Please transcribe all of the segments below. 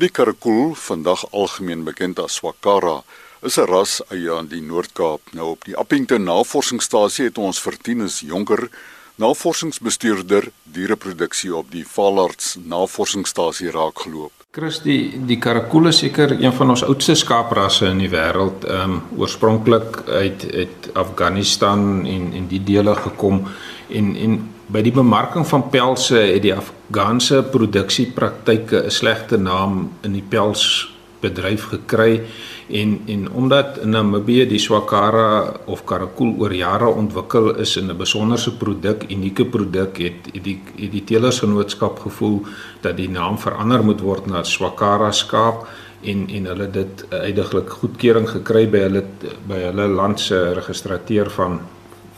Die karakul, vandag algemeen bekend as swakara, is 'n ras eie aan die Noord-Kaap. Nou op die Appington Navorsingsstasie het ons vir Tinus Jonker, navorsingsbestuurder diereproduksie op die Valarts Navorsingsstasie raakgeloop. Christie, die karakul is seker een van ons oudste skaaprasse in die wêreld. Ehm um, oorspronklik uit uit Afghanistan en en die dele gekom en en by die bemarking van pelse het die Afghaanse produksiepraktyke 'n slegte naam in die pelsbedryf gekry en en omdat Namibië die swakara of karakul oor jare ontwikkel is in 'n besonderse produk, unieke produk het, het die het die telersgenootskap gevoel dat die naam verander moet word na swakara skaap en en hulle dit uitdruklik goedkeuring gekry by hulle by hulle land se registrateur van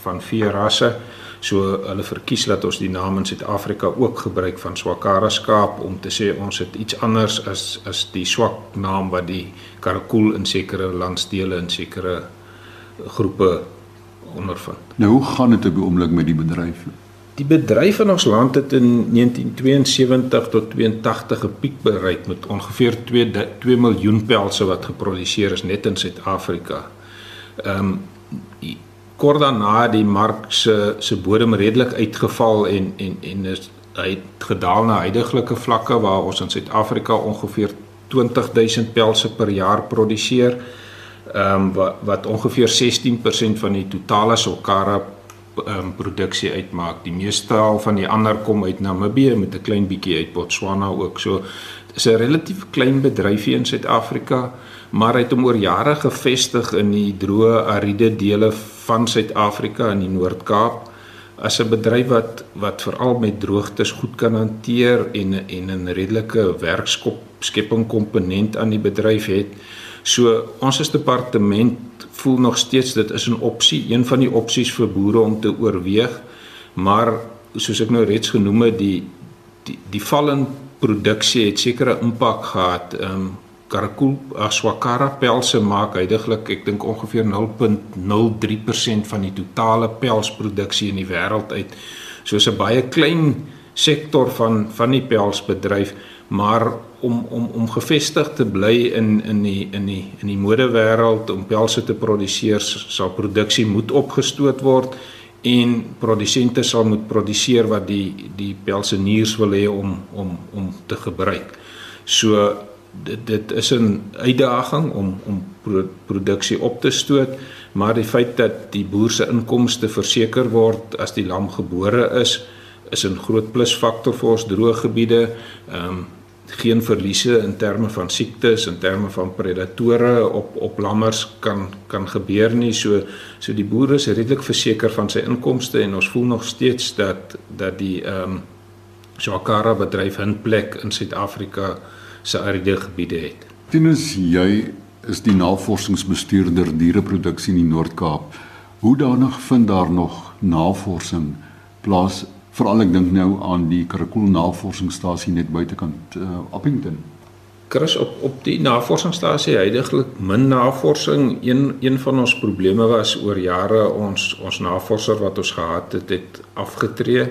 van vier rasse. So hulle verkies dat ons die naam in Suid-Afrika ook gebruik van Swakara skaap om te sê ons het iets anders as as die swak naam wat die karakul in sekere landsdele en sekere groepe ondervind. Nou hoe gaan dit op die oomblik met die bedryf? Die bedryf in ons land het in 1972 tot 82 'n piek bereik met ongeveer 2 2 miljoen pelse wat geproduseer is net in Suid-Afrika. Ehm um, kort daarna die mark se se bodem redelik uitgeval en en en is hy het gedaal na huidige vlakke waar ons in Suid-Afrika ongeveer 20000 pelse per jaar produseer. Ehm um, wat wat ongeveer 16% van die totale sokara um, produksie uitmaak. Die meeste al van die ander kom uit Namibië met 'n klein bietjie uit Botswana ook. So is 'n relatief klein bedryfie in Suid-Afrika maar hy het hom oor jare gevestig in die droë ariede dele van Suid-Afrika in die Noord-Kaap as 'n bedryf wat wat veral met droogtes goed kan hanteer en en 'n redelike werkskop skepping komponent aan die bedryf het. So ons as departement voel nog steeds dit is 'n opsie, een van die opsies vir boere om te oorweeg. Maar soos ek nou reeds genoem het, die die die val in produksie het sekere impak gehad. Ehm um, karakul swakara pelse maak heidaglik ek dink ongeveer 0.03% van die totale pelsproduksie in die wêreld uit. So 'n baie klein sektor van van die pelsbedryf, maar om om om gevestig te bly in in die in die in die modewêreld om pelse te produseer, sal produksie moet opgestoot word en produsente sal moet produseer wat die die pelseniers wil hê om om om te gebruik. So dit dit is 'n uitdaging om om pro, produksie op te stoot, maar die feit dat die boer se inkomste verseker word as die lam gebore is, is 'n groot plusfaktor vir ons droë gebiede. Ehm um, geen verliese in terme van siektes en terme van predatore op op lammers kan kan gebeur nie. So so die boer is redelik verseker van sy inkomste en ons voel nog steeds dat dat die ehm um, Shakara bedryf 'n plek in Suid-Afrika se ariede gebiede het. Tinus, jy is die navorsingsbestuurder diereproduksie in die Noord-Kaap. Hoe danig vind daar nog navorsing plaas? Veral ek dink nou aan die Karakul Navorsingsstasie net buitekant uh, Appington. Chris op op die navorsingsstasie heidaglik min navorsing. Een een van ons probleme was oor jare ons ons navorser wat ons gehad het, het afgetree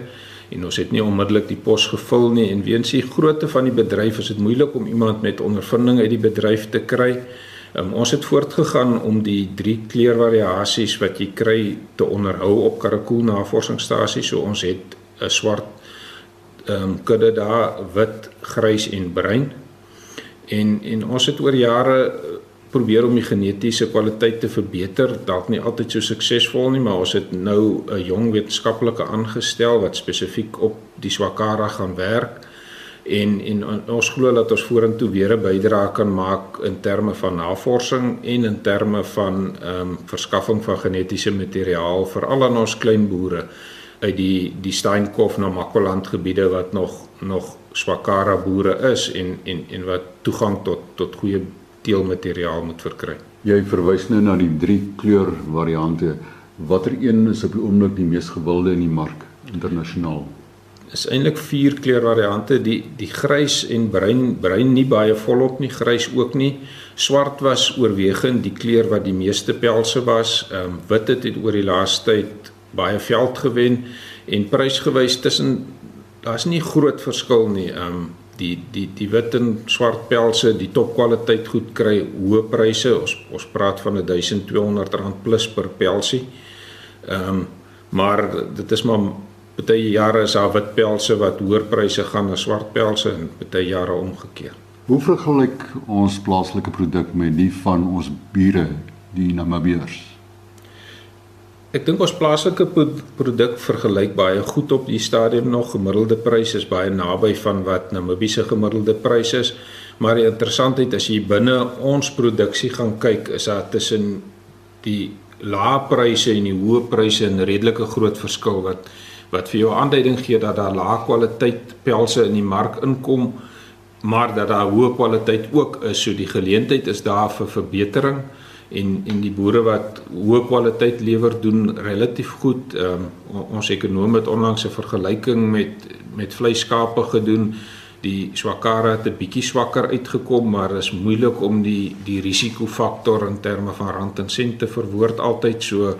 en ons het nie onmiddellik die pos gevul nie en weens die grootte van die bedryf is dit moeilik om iemand met ondervinding uit die bedryf te kry. Um, ons het voortgegaan om die drie kleurvariasies wat jy kry te onderhou op Karakul Navorsingsstasie. So ons het 'n swart ehm um, kudde daar, wit, grys en bruin. En en ons het oor jare probeer om die genetiese kwaliteit te verbeter. Dalk nie altyd so suksesvol nie, maar ons het nou 'n jong wetenskaplike aangestel wat spesifiek op die swakara gaan werk en en ons glo dat ons vorentoe weer 'n bydrae kan maak in terme van navorsing en in terme van ehm um, verskaffing van genetiese materiaal vir al ons klein boere uit die die Steenkof na Makwaland gebiede wat nog nog swakara boere is en en en wat toegang tot tot goeie teelmateriaal moet verkry. Jy verwys nou na die drie kleur variante. Watter een is op die oomblik die mees gewilde in die mark internasionaal? Is eintlik vier kleur variante. Die die grys en bruin, bruin nie baie volop nie, grys ook nie. Swart was oorwegend die kleur wat die meeste pelse was. Ehm um, wit het, het oor die laaste tyd baie veld gewen en prysgewys tussen daar's nie groot verskil nie. Ehm um, die die die wit en swart pelse, die topkwaliteit goed kry, hoë pryse. Ons ons praat van 'n R1200 plus per pelsie. Ehm um, maar dit is maar baie jare is daar wit pelse wat hoër pryse gaan as swart pelse en baie jare omgekeer. Hoe vergelyk ons plaaslike produk met die van ons bure, die Namibiërs? Ek dink ons plaaslike produk vergelyk baie goed op die stadium nog. Gemiddelde prys is baie naby van wat Namibiese gemiddelde prys is. Maar die interessantheid as jy binne ons produksie gaan kyk, is daar tussen die lae pryse en die hoë pryse 'n redelike groot verskil wat wat vir jou aanduiding gee dat daar lae kwaliteit pelse in die mark inkom, maar dat daar hoë kwaliteit ook is. So die geleentheid is daar vir verbetering en en die boere wat hoë kwaliteit lewer doen relatief goed. Ehm um, ons ekonomie het onlangs 'n vergelyking met met vleiskape gedoen. Die swakara het 'n bietjie swakker uitgekom, maar is moeilik om die die risikofaktor in terme van rand en sent te verwoord altyd. So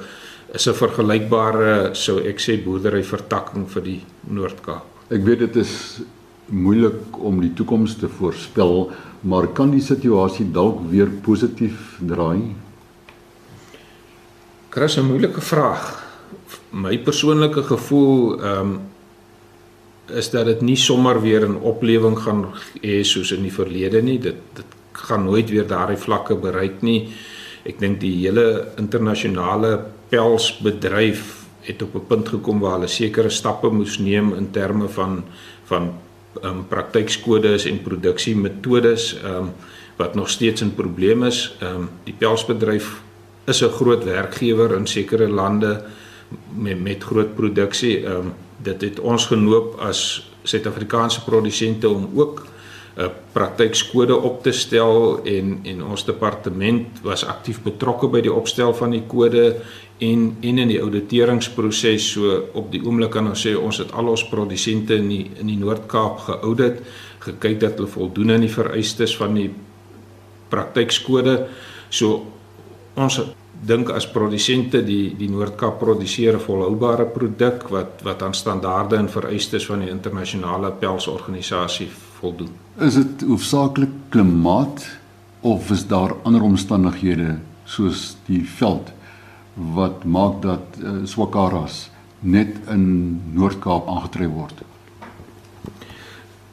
is 'n vergelykbare sou ek sê boerdery vertakking vir die Noord-Kaap. Ek weet dit is moeilik om die toekoms te voorspel, maar kan die situasie dalk weer positief draai? Kras 'n moeilike vraag. My persoonlike gevoel ehm um, is dat dit nie sommer weer 'n oplewing gaan hê soos in die verlede nie. Dit dit gaan nooit weer daardie vlakke bereik nie. Ek dink die hele internasionale pelsbedryf het op 'n punt gekom waar hulle sekere stappe moes neem in terme van van um, praktykskodes en produksiemetodes ehm um, wat nog steeds 'n probleem is. Ehm um, die pelsbedryf is 'n groot werkgewer in sekere lande met met groot produksie. Ehm um, dit het ons genoop as Suid-Afrikaanse produsente om ook 'n praktykskode op te stel en en ons departement was aktief betrokke by die opstel van die kode en en in die ouditeringsproses so op die oomblik kan ons sê ons het al ons produsente in die in die Noord-Kaap geaudit gekyk dat hulle voldoen aan die vereistes van die praktykskode. So ons dink as produsente die die Noord-Kaap produseer 'n volhoubare produk wat wat aan standaarde en vereistes van die internasionale pelsorganisasie voldoen. Is dit hoofsaaklik klimaat of is daar ander omstandighede soos die veld wat maak dat uh, swakaras net in Noord-Kaap aangetref word?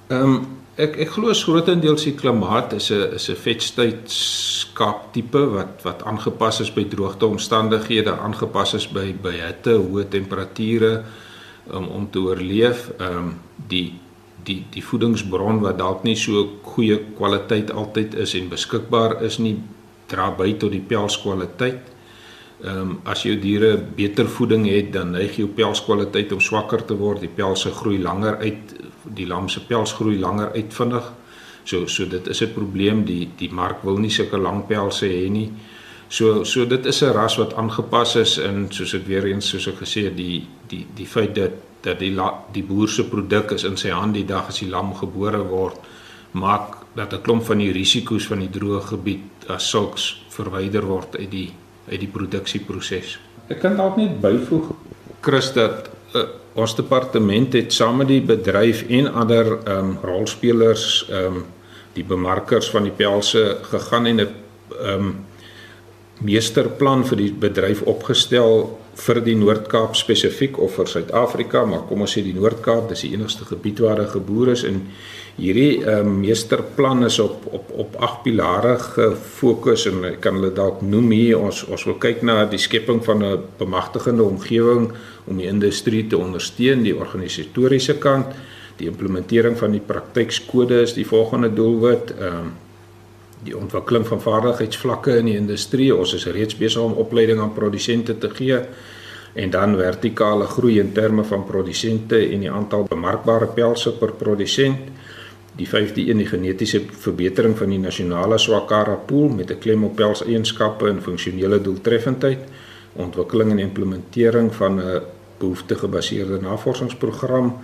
Ehm um, ek ek glo grootendeels die klimaat is 'n is 'n vetstydskap tipe wat wat aangepas is by droogte omstandighede, aangepas is by by hitte, hoë temperature um, om te oorleef. Ehm um, die die die voedingsbron wat dalk nie so goeie kwaliteit altyd is en beskikbaar is nie dra by tot die pelskwaliteit. Ehm um, as jou diere beter voeding het, dan neig jou pelskwaliteit om swakker te word. Die pelse groei langer uit die lam se pels groei langer uitvinnig. So so dit is 'n probleem die die mark wil nie sulke lang pelse hê nie. So so dit is 'n ras wat aangepas is in soos ek weer eens soos ek gesê het die die die feit dat dat die la, die boer se produk is in sy hand die dag as die lam gebore word maak dat 'n klomp van die risiko's van die droë gebied as sulks verwyder word uit die uit die produksieproses. Ek kan dalk net byvoeg Chris dat uh, ons departement het saam met die bedryf en ander ehm um, rolspelers ehm um, die bemarkers van die pelse gegaan en 'n ehm um, meesterplan vir die bedryf opgestel vir die Noord-Kaap spesifiek of vir Suid-Afrika, maar kom ons sê die Noord-Kaap, dis die enigste gebied waar daar geboer is en hierdie ehm um, meesterplan is op op op ag pilare gefokus en ek kan hulle dalk noem hier ons ons wil kyk na die skepping van 'n bemagtigende omgewing om die industrie te ondersteun, die organisatoriese kant, die implementering van die praktykskode is die volgende doelwit. Ehm um, die ontwikkeling van vaardigheidsvlakke in die industrie. Ons is reeds besig om opleiding aan produsente te gee en dan vertikale groei in terme van produsente en die aantal bemarkbare pelse per produsent. Die 5de een die genetiese verbetering van die nasionale swakara pool met 'n klem op pelseienskappe en funksionele doeltreffendheid, ontwikkeling en implementering van 'n behoeftegebaseerde navorsingsprogram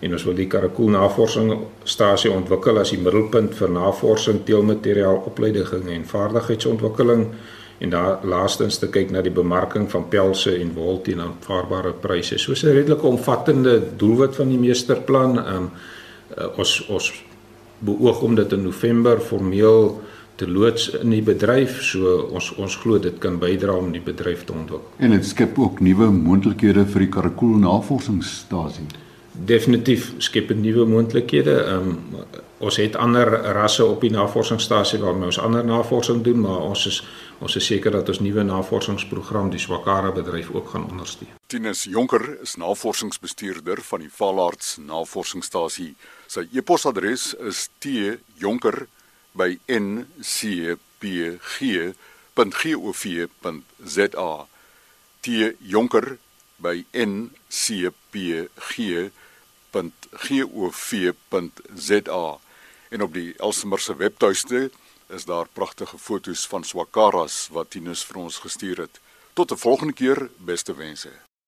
en ons wil die Karakool navorsingsstasie ontwikkel as die middelpunt vir navorsing, teelmateriaal opleiding en vaardigheidsontwikkeling en daar laastens te kyk na die bemarking van pelse en wol teen aanvaarbare pryse. So 'n redelike omvattende doelwit van die meesterplan. Um, uh, ons ons beoog om dit in November formeel te loods in die bedryf. So ons ons glo dit kan bydra om die bedryf te ontwikkel. En dit skep ook nuwe moontlikhede vir die Karakul navorsingsstasie. Definitief skep dit nuwe moontlikhede. Ehm um, ons het ander rasse op die navorsingsstasie waarmee ons ander navorsing doen, maar ons is ons is seker dat ons nuwe navorsingsprogram die Swakara bedryf ook gaan ondersteun. Tinus Jonker is navorsingsbestuurder van die Valarts Navorsingsstasie. Sy e-posadres is t.jonker@ncpg.gov.za. t.jonker@ncpg.gov.za. En op die Elsenburg se webtuiste is daar pragtige foto's van swakaras wat Tinus vir ons gestuur het. Tot 'n volgende keer, beste wense.